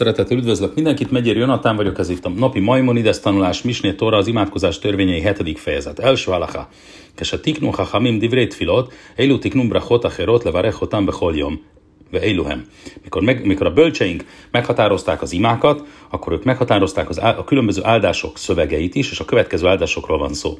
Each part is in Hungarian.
Szeretettel üdvözlök mindenkit, Megyér Jonatán vagyok, ez itt a napi Maimonides tanulás, Misné Tóra, az imádkozás törvényei hetedik fejezet. Első alaha. Kese tiknu hachamim divrét filot, eilu tiknum brachot acherot levarechotam bechol jom. Eiluhem. Mikor, meg, mikor a bölcseink meghatározták az imákat, akkor ők meghatározták az, a különböző áldások szövegeit is, és a következő áldásokról van szó.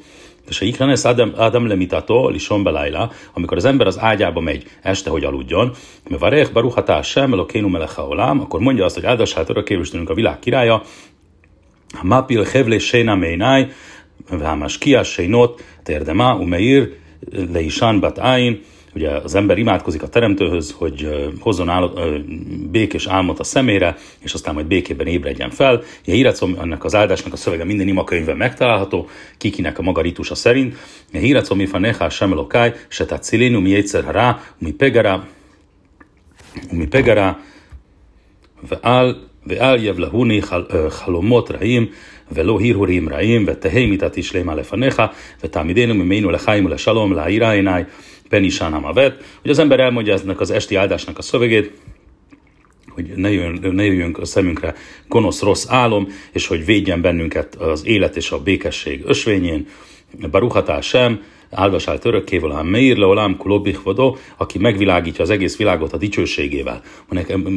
És a Ikranes Adam, Adam lemitato, lishon belájla, amikor az ember az ágyába megy este, hogy aludjon, mert varech baruhatá sem, elokénu melecha akkor mondja azt, hogy áldását örökkévistenünk a világ királya, Mapil hevle séna ménáj, vámás kiás sénot, térdema, umeir, leisán bat áin, Ugye az ember imádkozik a teremtőhöz, hogy hozzon áll, békés álmot a szemére, és aztán majd békében ébredjen fel. Ilyen hírecom, annak az áldásnak a szövege minden imakönyvben megtalálható, kikinek a maga ritusa szerint. Ilyen hírecom, mi fanechá sem elokáj, se tehát szilénu, mi egyszer rá, mi pegara, mi pegara, ועל, ואל יבלהוני חלומות רעים ולא הרהורים רעים ותהי מיתתי שלמה לפניך ותעמידנו ממנו לחיים ולשלום להאיר עיניי Penisán Hamavet, hogy az ember elmondja ennek az esti áldásnak a szövegét, hogy ne jöjjön, ne jöjjön a szemünkre gonosz, rossz álom, és hogy védjen bennünket az élet és a békesség ösvényén. Baruhatá sem, áldasált örökkével, ám meír le olám kulobbichvadó, aki megvilágítja az egész világot a dicsőségével.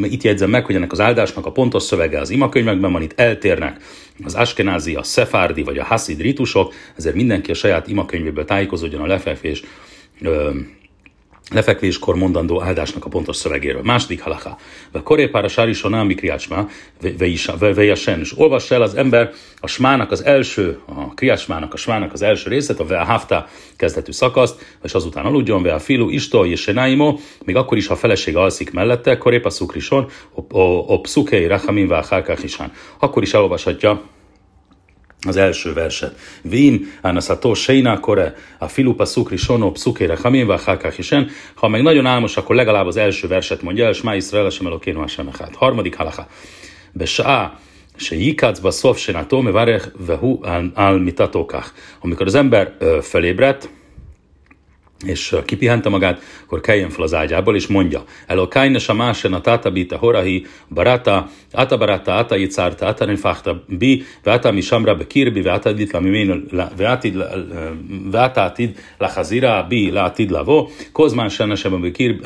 Itt jegyzem meg, hogy ennek az áldásnak a pontos szövege az imakönyvekben van, itt eltérnek az askenázi, a szefárdi vagy a haszid ritusok, ezért mindenki a saját imakönyvéből tájékozódjon a lefekvés lefekvéskor mondandó áldásnak a pontos szövegéről. Második halaká. Ve korépára sárisonál mikriácsmá, vejasen. És olvass el az ember a smának az első, a kriácsmának, a smának az első részét, a veahafta kezdetű szakaszt, és azután aludjon, ve a filu istó és még akkor is, ha a feleség alszik mellette, korépa szukrison, o pszukei rachamin váhálkáhisán. Akkor is elolvashatja az első verset. Vim, ánaszató seina kore, a filupa szukri sono pszukére hamén hákák isen. Ha meg nagyon álmos, akkor legalább az első verset mondja el, és má Iszrael sem semechát. Harmadik halacha. Besá, se jikacba szov se nató, me várech vehu al mitatokach. Amikor az ember ö, felébredt, és kipihente magát, akkor keljen fel az ágyából, és mondja, Elokájne a másen a tátabita horahi barata, ata barata, ata icárta, ata nifáhta bi, váta mi samra be kirbi, váta dit la mimén, váta tid la hazira bi, la tid lavo, kozmán sene sebe be kirbi,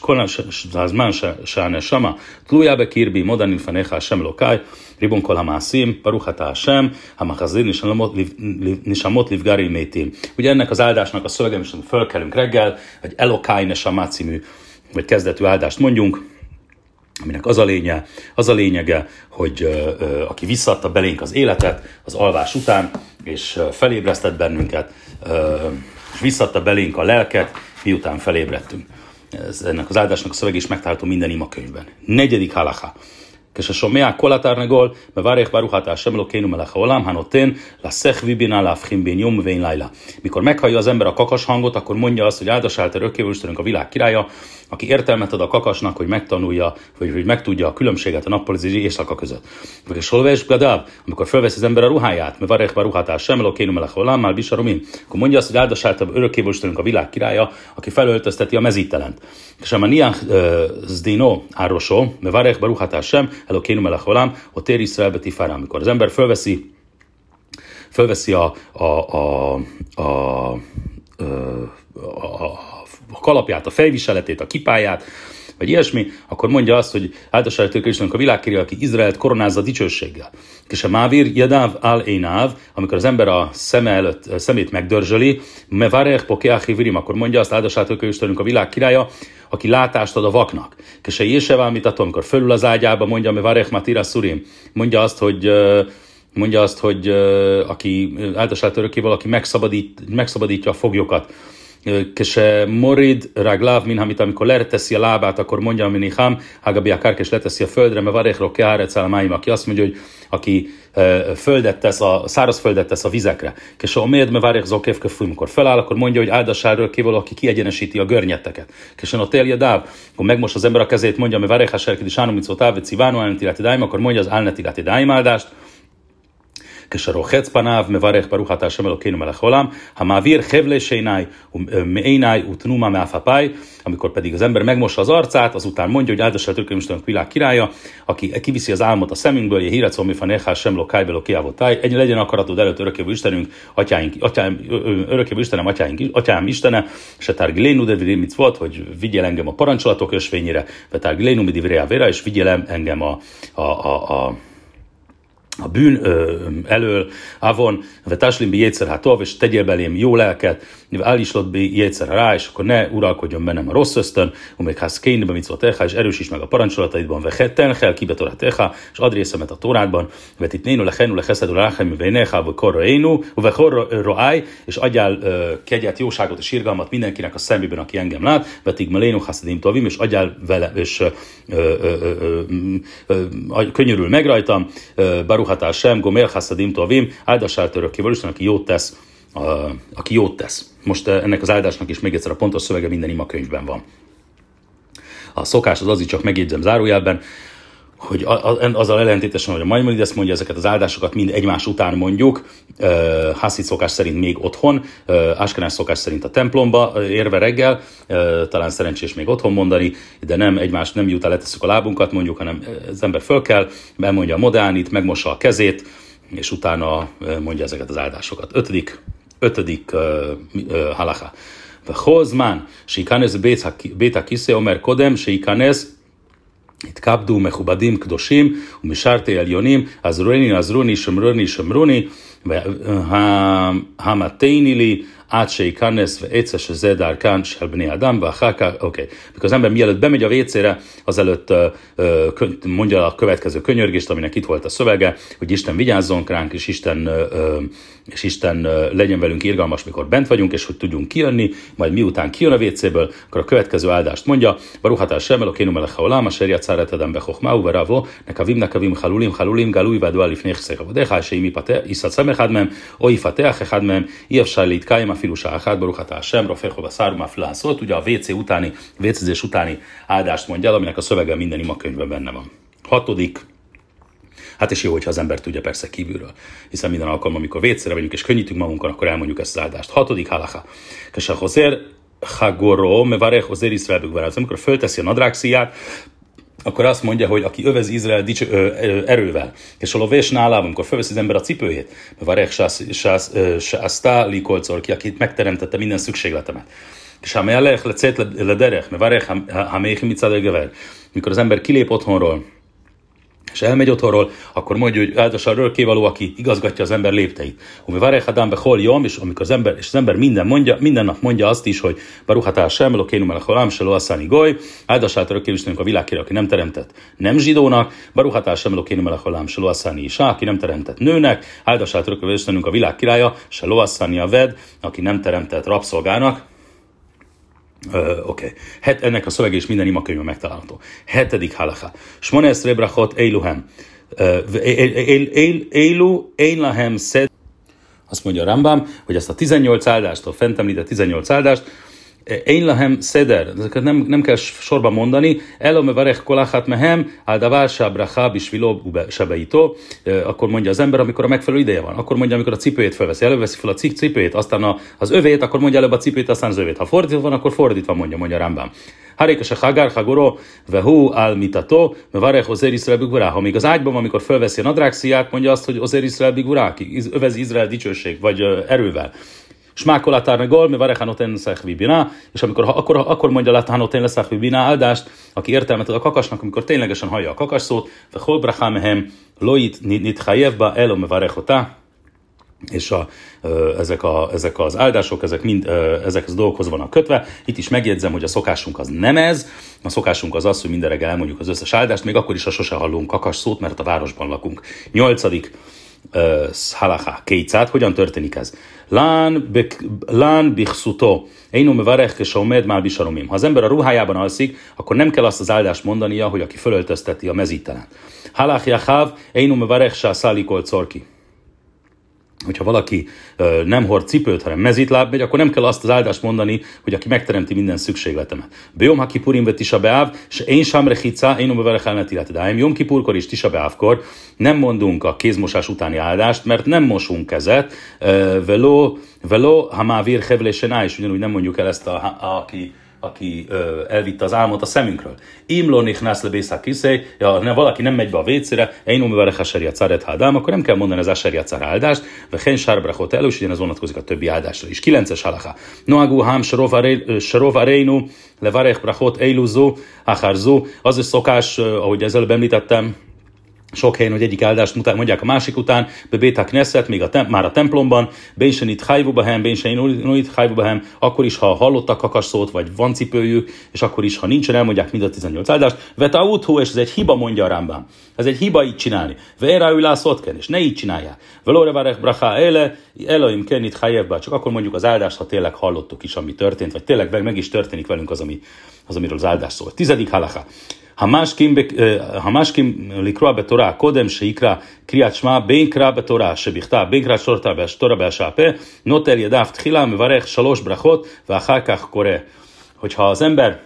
kozmán sene sama, tluja be kirbi, modanin fanecha sem lokáj, ריבון כל המעשים, ברוך אתה השם, המחזיר nisamot livgari métim. Ugye ennek az áldásnak a szövegem is, fölkelünk reggel, egy Elokai Nesamá című, vagy kezdetű áldást mondjunk, aminek az a, lénye, az a lényege, hogy ö, ö, aki visszadta belénk az életet az alvás után, és felébresztett bennünket, ö, és visszadta belénk a lelket, miután felébredtünk. Ez, ennek az áldásnak a szöveg is megtalálható minden imakönyvben. Negyedik halacha. כששומע כל התרנגול, מברך ברוך אתה השם אלוקינו מלך העולם, הנותן לשכבי בינה להבחין בין יום ובין לילה. Mikor meghallja az ember a kakas hangot, akkor mondja azt, hogy áldasált örökkévaló a világ királya, aki értelmet ad a kakasnak, hogy megtanulja, vagy hogy megtudja a különbséget a nappal és éjszaka között. Vagy a solves gadav, amikor felvesz az ember a ruháját, mert varech ruhátás sem elokénu melech már bisaromin, akkor mondja azt, hogy áldasáltabb örökkévaló a világ királya, aki felöltözteti a mezítelent. És a niach zdino árosó, mert varech baruhátás sem, elokénu melech olám, ott ér Iszraelbe tifárám. Amikor az ember fölveszi a, a, a, a, a, a, a a kalapját, a fejviseletét, a kipáját, vagy ilyesmi, akkor mondja azt, hogy általános Krisztusnak a világkirja, aki Izraelt koronázza dicsőséggel. És a Mávir Jadáv al Énáv, amikor az ember a szeme előtt, a szemét megdörzsöli, Mevarech Pokeach Virim, akkor mondja azt áldozatot Krisztusnak a világ királya, aki látást ad a vaknak. És a Jésevá, amit attól, amikor fölül az ágyába, mondja Mevarech Matira Surim, mondja azt, hogy mondja azt, hogy aki áldozatot örökével, aki megszabadít, megszabadítja a foglyokat, kese morid raglav min amit amikor leteszi a lábát, akkor mondja ham, hagabi a kárk, és leteszi a földre, mert varechro keáretsz máim, aki azt mondja, hogy aki földet tesz, a száraz földet tesz a vizekre. Kese a méd, mert várják zokév amikor feláll, akkor mondja, hogy áldassáról kívül, aki kiegyenesíti a görnyetteket. Kese a télje dáv, akkor megmos az ember a kezét, mondja, mert várják a serkedi sánumicó táv, civánó elnetiláti akkor mondja az elnetiláti dáim áldást, כשרוחץ פניו, מברך ברוך אתה השם אלוקינו מלך העולם, המעביר חבלי שיני מעיני ותנומה מאפפיי, amikor pedig az ember megmossa az arcát, azután mondja, hogy áldás el Istenünk világ királya, aki kiviszi az álmot a szemünkből, je híret szommi fanechás sem lokáj beló kiávotáj, egy legyen akaratod előtt örökkévő Istenünk, atyáink, atyám, örökkévő Istenem, atyáink, atyám Istene, se tárgilénu de volt, hogy vigyél engem a parancsolatok ösvényére, ve tárgilénu mi vera, és vigyél engem a, a, a, a a bűn ö, elől, avon, vetáslim bi jétszer hát és tegyél belém jó lelket, állíslott bi jétszer rá, és akkor ne uralkodjon bennem a rossz ösztön, még ház kénbe mit szólt és erősíts meg a parancsolataidban, ve tenhel, kibetorát teha, és ad részemet a tórádban, vet itt nénu lechenu lecheszedul ráchem, ve neha, ve korra énu, ve korra roáj, és adjál ö, kegyet, jóságot és irgalmat mindenkinek a szemében, aki engem lát, vetig melénu haszadim tovim, és adjál vele, és ö, ö, ö, ö, ö, könyörül meg rajtam, ö, Baruhatá sem, Gomer Hassadim Tovim, áldássál örökkéval Isten, aki jót tesz, aki jót tesz. Most eh, ennek az áldásnak is még egyszer a pontos szövege minden ima könyvben van. A szokás az az, így csak megjegyzem zárójelben, hogy azzal ellentétesen, hogy a Maimonides mondja, ezeket az áldásokat mind egymás után mondjuk, Hasid szokás szerint még otthon, Áskenás szokás szerint a templomba érve reggel, talán szerencsés még otthon mondani, de nem egymás nem el, letesszük a lábunkat mondjuk, hanem az ember föl kell, bemondja a modánit, megmossa a kezét, és utána mondja ezeket az áldásokat. Ötödik, ötödik uh, uh, halacha. וכל זמן שייכנס בית הכיסא אומר קודם שייכנס התכבדו מכובדים קדושים ומשרתי עליונים, עזרוני עזרוני שמרוני שמרוני, המתני לי עד שייכנס ועצה שזה דרכן של בני אדם, ואחר כך, oké, mikor az ember mielőtt bemegy a vécére, azelőtt uh, mondja a következő könyörgést, aminek itt volt a szövege, hogy Isten vigyázzon ránk, és Isten, uh, és Isten uh, legyen velünk irgalmas, mikor bent vagyunk, és hogy tudjunk kijönni, majd miután kijön a vécéből, akkor a következő áldást mondja, Baruhatál sem elokénu melech haolám, a serját száretedem be chokhmáu, veravo, nekavim nekavim halulim halulim, galui vadu alif nechszeg avadecha, se imi pate, iszat szemechadmem, oi fateach echadmem, iefsár litkáim filusa achad, baruhatál sem, rofechova szárumá szólt, ugye a WC utáni, WC utáni áldást mondja el, aminek a szövege minden imakönyvben benne van. Hatodik, Hát és jó, hogyha az ember tudja persze kívülről, hiszen minden alkalommal, amikor vécére vagyunk és könnyítünk magunkon, akkor elmondjuk ezt az áldást. Hatodik halacha. Kese hozer hagoro, mevarech hozer Israel amikor fölteszi a nadrágszíját, akkor azt mondja, hogy aki övez Izrael dics, ö, ö, erővel, és a lovés nálában, amikor fölveszi az ember a cipőjét, varech sásztá likolcor, ki, aki megteremtette minden szükségletemet. És ha melech lecét lederech, varech ha méhi micad mikor az ember kilép otthonról, és elmegy otthonról, akkor mondja, hogy áldás a rölkévaló, aki igazgatja az ember lépteit. Umi varechadám hol jom, és amikor az ember, és az ember minden, mondja, minden nap mondja azt is, hogy baruhatál sem, lokénum el holám, se loasszani goly, áldását örökkévistenünk a világkére, aki nem teremtett nem zsidónak, baruhatál sem, lokénum el holám, se loasszani isá, aki nem teremtett nőnek, áldását örökkévistenünk a világ királya, se loasszani a ved, aki nem teremtett rabszolgának, Oké. Okay. Ennek a szöveg és minden imakönyvben megtalálható. Hetedik halacha. Smones rebrachot eiluhem. Eilu eilahem szed. Azt mondja a Rambam, hogy ezt a 18 áldást, a fent említett 18 áldást, én lahem szeder, ezeket nem, nem kell sorba mondani, elome varech kolachat mehem, áldavál sábracha bisviló sebeitó, akkor mondja az ember, amikor a megfelelő ideje van, akkor mondja, amikor a cipőjét felveszi, előveszi fel a cipőjét, aztán a, az övét, akkor mondja előbb a cipőjét, aztán az övét. Ha fordítva van, akkor fordítva mondja, mondja Rambam. Harékes a hagár hagoró, vehu al mitato, mevarech ozer Israel bigurá. Ha még az ágyban, amikor felveszi a nadrágszíját, mondja azt, hogy ozer Israel bigurá, övezi Izrael dicsőség, vagy erővel. Smákolatár meg gol, mi varechanoten bina, és amikor, akkor, akkor mondja latanoten bina áldást, aki értelmet ad a kakasnak, amikor ténylegesen hallja a kakas szót, ve hol brachamehem loit nithajevba elom varechotá, és a, ezek, a, ezek az áldások, ezek mind ezekhez a dolgokhoz vannak kötve. Itt is megjegyzem, hogy a szokásunk az nem ez, a szokásunk az az, hogy minden reggel elmondjuk az összes áldást, még akkor is, ha sose hallunk kakas szót, mert a városban lakunk. Nyolcadik, halacha, kétszát, hogyan történik ez? Lán bichszutó, Einu mevarech kesomed már bisaromim. Ha az ember a ruhájában alszik, akkor nem kell azt az áldást mondania, hogy aki fölöltözteti a mezítelent. Halach jachav, einu mevarech sászálikol corki. Hogyha valaki nem hord cipőt, hanem mezitláb megy, akkor nem kell azt az áldást mondani, hogy aki megteremti minden szükségletemet. Bejom ha kipurim vet tisa beáv, és én sem rechica, én ubeverech elnet illetidáim. Jom kipurkor és tisa beávkor nem mondunk a kézmosás utáni áldást, mert nem mosunk kezet, veló, veló, ha már vír hevlésen és ugyanúgy nem mondjuk el ezt, a, a, aki aki ö, elvitte az álmot a szemünkről. Imlo nichnász le bészák kiszé, ja, valaki nem megy be a vécére, én umi vele haseri a caret hádám, akkor nem kell mondani az aseri a áldást, vagy hen sárbrachot elő, és ugyanez vonatkozik a többi áldásra is. Kilences halacha. Noagu hám sarov arénu, levarech brachot eiluzó, acharzó, az is szokás, ahogy ezzel említettem, sok helyen, hogy egyik áldást mondják a másik után, be Béta Knesset, még a tem- már a templomban, Bénsen itt Hajvubahem, Bénsen itt Hajvubahem, akkor is, ha hallottak kakasszót, vagy van cipőjük, és akkor is, ha nincsen, elmondják mind a 18 áldást. Vet a és ez egy hiba, mondja a Rámbám. Ez egy hiba így csinálni. Vera ül és ne így csinálják. Velore varech bracha ele, Elohim kenit hajevba, csak akkor mondjuk az áldást, ha tényleg hallottuk is, ami történt, vagy tényleg meg, meg is történik velünk az, ami, az amiről az áldás szól. Tizedik halacha. המשכים לקרוא בתורה קודם שיקרא קריאת שמע בין קרא בתורה שבכתב בין קרא תורה בהשעה פה נוטל ידיו תחילה מברך שלוש ברכות ואחר כך קורא. Hogyha az ember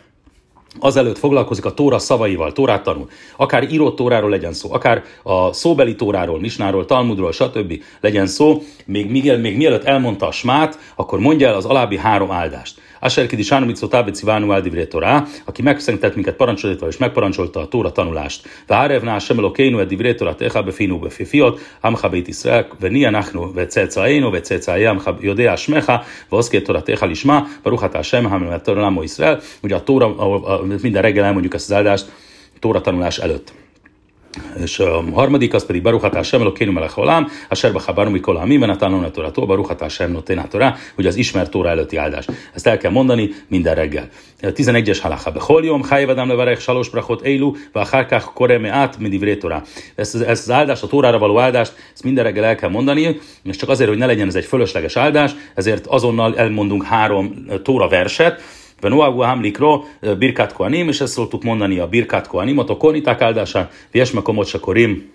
azelőtt foglalkozik a Tóra szavaival, Tórát tanul, akár írott Tóráról legyen szó, akár a szóbeli Tóráról, Misnáról, Talmudról, stb. legyen szó, még, még, még mielőtt elmondta a smát, akkor mondja el az alábbi három áldást. Asher kidi sánumicó tábeci vánu eldivré torá, aki megszenített minket parancsolatával és megparancsolta a Tóra tanulást. Várevná sem elokénu edivré torá teha befinu befifiot, amcha beit Israel, ve nia nachnu, ve cecáénu, ve cecáé, amcha jodea smecha, ve oszké torá teha lisma, baruchatá sem, hamemet torá Israel. Ugye a Tóra, minden reggel elmondjuk ezt az áldást, Tóra tanulás előtt. És a harmadik az pedig Baruch sem Elokénu Melech Holám, a Serba Habarum Mikol Hamim, Venatanon a Torah, Baruch sem Noténá Torah, ugye az ismert Tóra előtti áldás. Ezt el kell mondani minden reggel. 11-es halacha. Bechol jom, Hájvedám levarech, Salos Brachot Eilu, Vachárkák Koreme át, Mindivré Torah. Ezt, ezt az áldást, a Tórára való áldást, ezt minden reggel el kell mondani, és csak azért, hogy ne legyen ez egy fölösleges áldás, ezért azonnal elmondunk három Tóra verset, Venoagu Hamlikro, Birkat Koanim, és ezt szóltuk mondani a Birkat Koanimot, a Koniták áldásán, Viesme Komocsa Korim,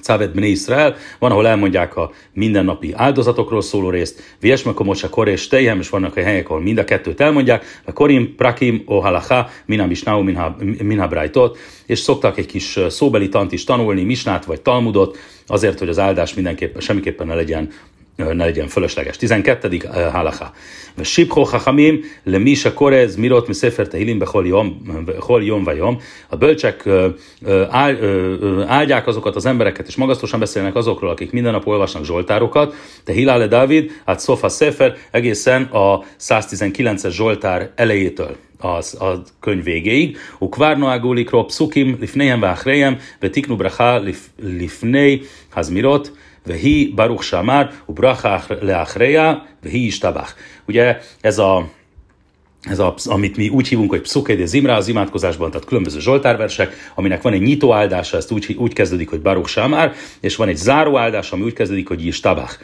Cávet Bnei Israel, van, ahol elmondják a mindennapi áldozatokról szóló részt, Viesme Komocsa Kor és Tejem, és vannak a helyek, ahol mind a kettőt elmondják, a Korim, Prakim, O Halacha, Mina Misnau, Minha, Minha Brajtot, és szoktak egy kis szóbeli tant is tanulni, Misnát vagy Talmudot, azért, hogy az áldás mindenképpen, semmiképpen ne legyen ne legyen fölösleges. 12. halacha. Sipcho chachamim le misa korez mirot mi sefer tehilim bechol jom vajom. A bölcsek áldják azokat az embereket, és magasztosan beszélnek azokról, akik minden nap olvasnak zsoltárokat. Te Hilale David, hát Sofa Sefer egészen a 119-es zsoltár elejétől az, a könyv végéig. Ukvár noágólik rob szukim lifnejem váchrejem, ve bracha lifnei hazmirot, Vehi Baruch Shamar, Ubracha Leachreja, Vehi Istabach. Ugye ez a ez a, amit mi úgy hívunk, hogy Pszukéd Zimra az imádkozásban, tehát különböző zsoltárversek, aminek van egy nyitó áldása, ezt úgy, úgy kezdődik, hogy Baruch Sámár, és van egy záró áldás, ami úgy kezdődik, hogy Istabach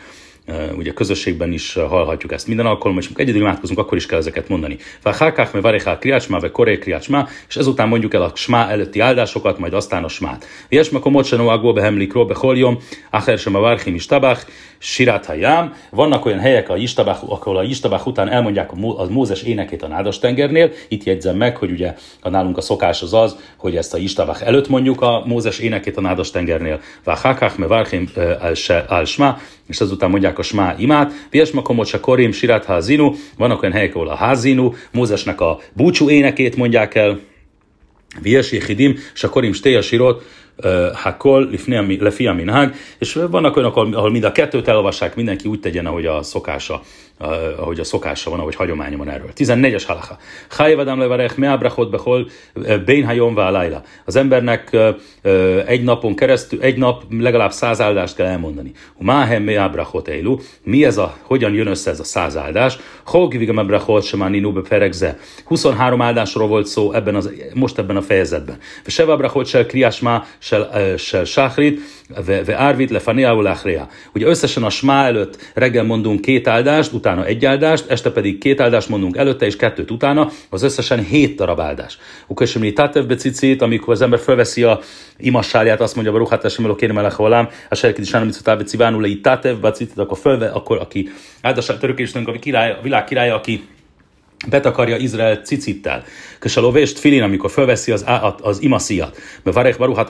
ugye közösségben is hallhatjuk ezt minden alkalommal, és egyedül imádkozunk, akkor is kell ezeket mondani. Váhákák, me varechá kriácsmá, vagy koré kriácsmá, és ezután mondjuk el a smá előtti áldásokat, majd aztán a smát. Viesma komocsenó agó behemlik robe holjom, acher sem a várhim is tabach, Sirát Hayám. Vannak olyan helyek, a Istabach, ahol a Istabach után elmondják a Mózes énekét a Nádas tengernél. Itt jegyzem meg, hogy ugye a nálunk a szokás az az, hogy ezt a Istabach előtt mondjuk a Mózes énekét a Nádas tengernél. Váhákák, me várhim al smá, és azután mondják a smá imát. Viesma komocsa korim, sirát házinu. Vannak olyan helyek, ahol a házinu, Mózesnek a búcsú énekét mondják el. Viesi hidim, és a korim stéja sirot, Hakol, Lefia Minhag, és vannak olyanok, ahol mind a kettőt elolvassák, mindenki úgy tegyen, ahogy a szokása ahogy a szokása van, ahogy hagyománya van erről. 14-es halacha. Hájevadám levarech meábrachot behol bénhajom válájla. Az embernek egy napon keresztül, egy nap legalább száz áldást kell elmondani. Máhem meábrachot eilu. Mi ez a, hogyan jön össze ez a száz áldás? Holgivigam ebrachot sem ninu feregze. 23 áldásról volt szó ebben az, most ebben a fejezetben. Seva abrachot sel kriásmá sel, sel sáhrit, ve árvit le faneául Ugye összesen a smá előtt reggel mondunk két áldást, utána egy áldást, este pedig két áldást mondunk előtte, és kettőt utána, az összesen hét darab áldás. Ukösömni Tatev becicit, amikor az ember felveszi a imassálját, azt mondja, Baruchát Esem Elokén Melech Holám, a Serkit is Ánamitzot Becivánul le Tatev becicit, akkor fölve, akkor aki áldását törökésnünk, a, király, a világ királya, aki betakarja Izrael cicittel. Kösalóvést filin, amikor fölveszi az, az imaszíjat.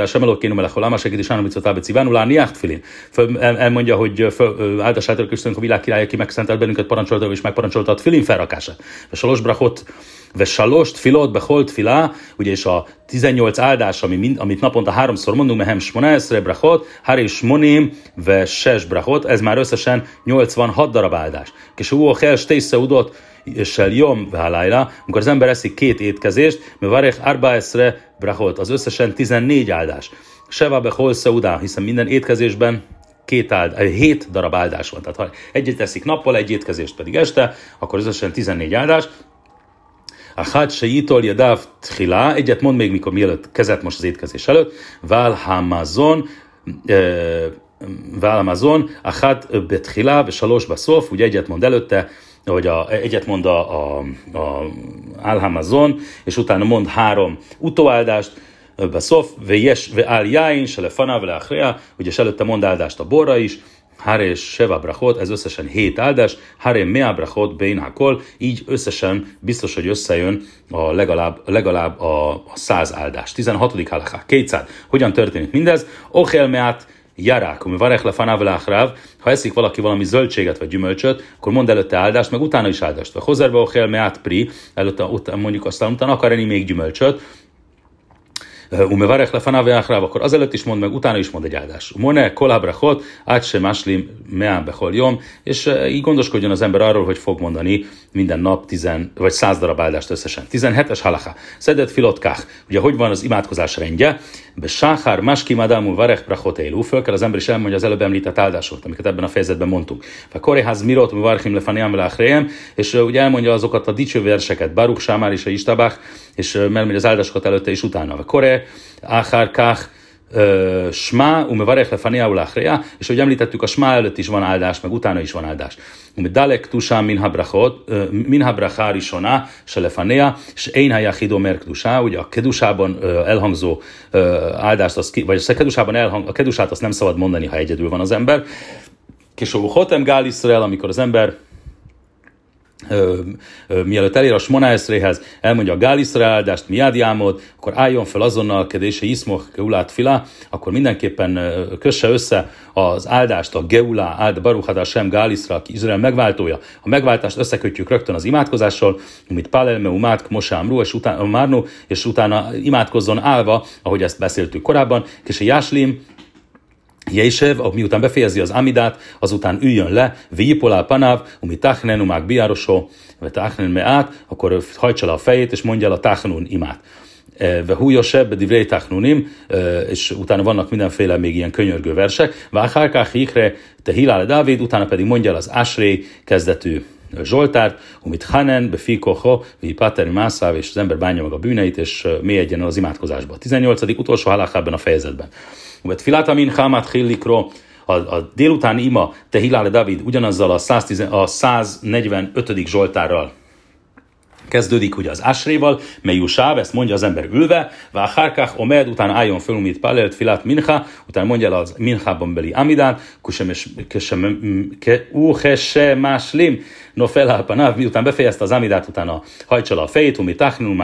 Sem elokkénu melech holám, segít is ánamicot tábe civánulán niácht filin. Föl, el, elmondja, hogy föl, áldásátok Istenünk a világ király, aki megszentelt bennünket, parancsolta és megparancsolta a filin felrakását. A salos brachot salost filot beholt filá, ugye és a 18 áldás, ami mind, amit naponta háromszor mondunk, mehem smonászre brachot, és monim ve ses brachot, ez már összesen 86 darab áldás. És ú, hel udot, és jom válájra, amikor az ember eszik két étkezést, mert varech arba eszre brachot, az összesen 14 áldás. Seva behol udá, hiszen minden étkezésben két áld, eh, hét darab áldás van. Tehát ha egyet teszik nappal, egy étkezést pedig este, akkor összesen 14 áldás. A hát se jitol jadav tchila, egyet mond még, mikor mielőtt kezet most az étkezés előtt, válhamazon, eh, válhamazon, a hát betchila, és a szóf, ugye egyet mond előtte, hogy a, egyet mond a, a, a Alhamazon, és utána mond három utóáldást, Beszof, Vejes, Veál Jáin, se Lefana, Vele Achrea, ugye előtte mond áldást a borra is, Hare és Seva Brachot, ez összesen hét áldás, Hare Mea Brachot, Bein Hakol, így összesen biztos, hogy összejön a legalább, legalább a, a száz áldás. 16. halaká, 200. Hogyan történik mindez? Ochel Meat, jarák, ami varech lefanáv láhráv, ha eszik valaki valami zöldséget vagy gyümölcsöt, akkor mond előtte áldást, meg utána is áldást. Vagy hozerbe ochel meát pri, előtte utána, mondjuk aztán utána akar enni még gyümölcsöt, Umevarech lefanáv jáhráv, akkor azelőtt is mond meg, utána is mond egy áldás. Mone, kolábrachot, át sem máslim, meán behol jom, és így gondoskodjon az ember arról, hogy fog mondani minden nap tizen, vagy száz darab áldást összesen. 17-es halacha. Szedett filotkák. Ugye hogy van az imádkozás rendje? Be sáhár, máski madámú varech brachot élú. Föl kell az ember is elmondja az előbb említett áldásokat, amiket ebben a fejezetben mondtunk. Ve koreház mirot, mi varchim lefaniam és ugye elmondja azokat a dicső verseket, Baruch, Sámár és a Istabach, és mert az áldásokat előtte és utána. Ve kore, áhár, kach, Smá, umevarech lefania ulachrea, és ahogy említettük, a Smá előtt is van áldás, meg utána is van áldás. Dalek tusá minha brachot, minha brachá risona, se lefanea, és én hayachid omer kedusá, ugye a kedusában elhangzó áldást, az, vagy a kedusában elhang, a kedusát azt nem szabad mondani, ha egyedül van az ember. Később hotem gál Israel, amikor az ember ö, ö, mielőtt elér a Smonáeszréhez, elmondja a Gáliszra áldást, miád jámod, akkor álljon fel azonnal, kedése iszmoch geulát filá, akkor mindenképpen kösse össze az áldást, a geulá, áld baruchadá sem Gáliszra, aki Izrael megváltója. A megváltást összekötjük rögtön az imádkozással, amit Palelme umát Mosám és utána, Márnu, és utána imádkozzon állva, ahogy ezt beszéltük korábban, és a Jáslim, Jésev, miután befejezi az Amidát, azután üljön le, Vijipolál panáv, umi tachnen, umák biárosó, vagy tachnen meát, akkor hajtsa le a fejét, és mondja a tachnun imát. E, ve hújosebb, divrei tachnunim, e, és utána vannak mindenféle még ilyen könyörgő versek. Váhárkák hikre, te hilál Dávid, utána pedig mondja az Asré kezdetű Zsoltárt, amit Hanen, Befikoho, Vi Pater Mászáv, és az ember bánja meg a bűneit, és mélyedjen az imádkozásba. 18. utolsó halakában a fejezetben. Mert filatamin hamat hillikro, a, a délután ima te Hilale David ugyanazzal a, 110, a 145. Zsoltárral kezdődik ugye az Asréval, mely sáv, ezt mondja az ember ülve, Váhárkach omed, utána álljon föl, mit palelt filat minha, utána mondja el az minhában beli amidát, kusem, uhese máslim, no felálpanáv, miután befejezte az amidát, utána hajtsa a fejét, umi táchnun,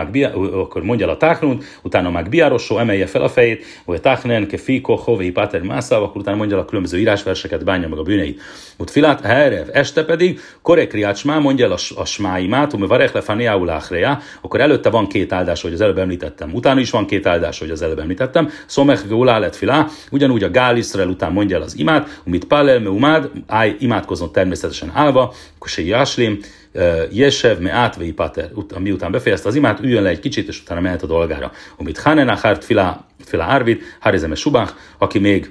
akkor mondja el a táchnun, utána meg biárosó, emelje fel a fejét, vagy táchnen, ke fiko, hové, pater, mászáv, akkor utána mondja el a különböző írásverseket, bánja meg a bűneit. Ut filát, herev, este pedig, korekriát smá, mondja el a, a smáimát, umi varech lefaniául akkor előtte van két áldás, hogy az előbb említettem, utána is van két áldás, hogy az előbb említettem, szomech gólá lett filá, ugyanúgy a Gál Iszrael után mondja el az imát, umit palel umád, áj, imádkozom természetesen állva, kusé jáslim, Jesev, me átvei pater, miután befejezte az imát, üljön le egy kicsit, és utána mehet a dolgára. Amit Hanen Achárt Filá, Filá Árvid, Harizeme Subach, aki még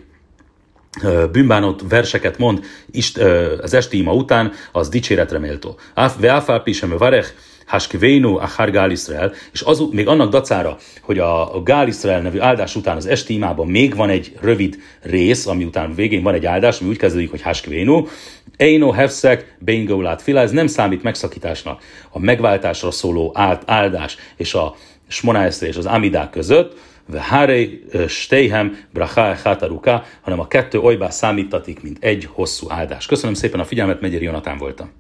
bűnbánott verseket mond ist, az esti ima után, az dicséretre méltó. Ve áfálpi sem varech, Haskvénu Achar Gál Israel, és az, még annak dacára, hogy a Gál Israel nevű áldás után az esti imában még van egy rövid rész, ami után végén van egy áldás, ami úgy kezdődik, hogy Haskvénu, Eino Hefszek, Beingolát Fila, ez nem számít megszakításnak. A megváltásra szóló áldás és a Smonáeszre és az Amidák között, Vehárei Steihem Bracha Hataruka, hanem a kettő olybá számítatik, mint egy hosszú áldás. Köszönöm szépen a figyelmet, Megyeri Jonatán voltam.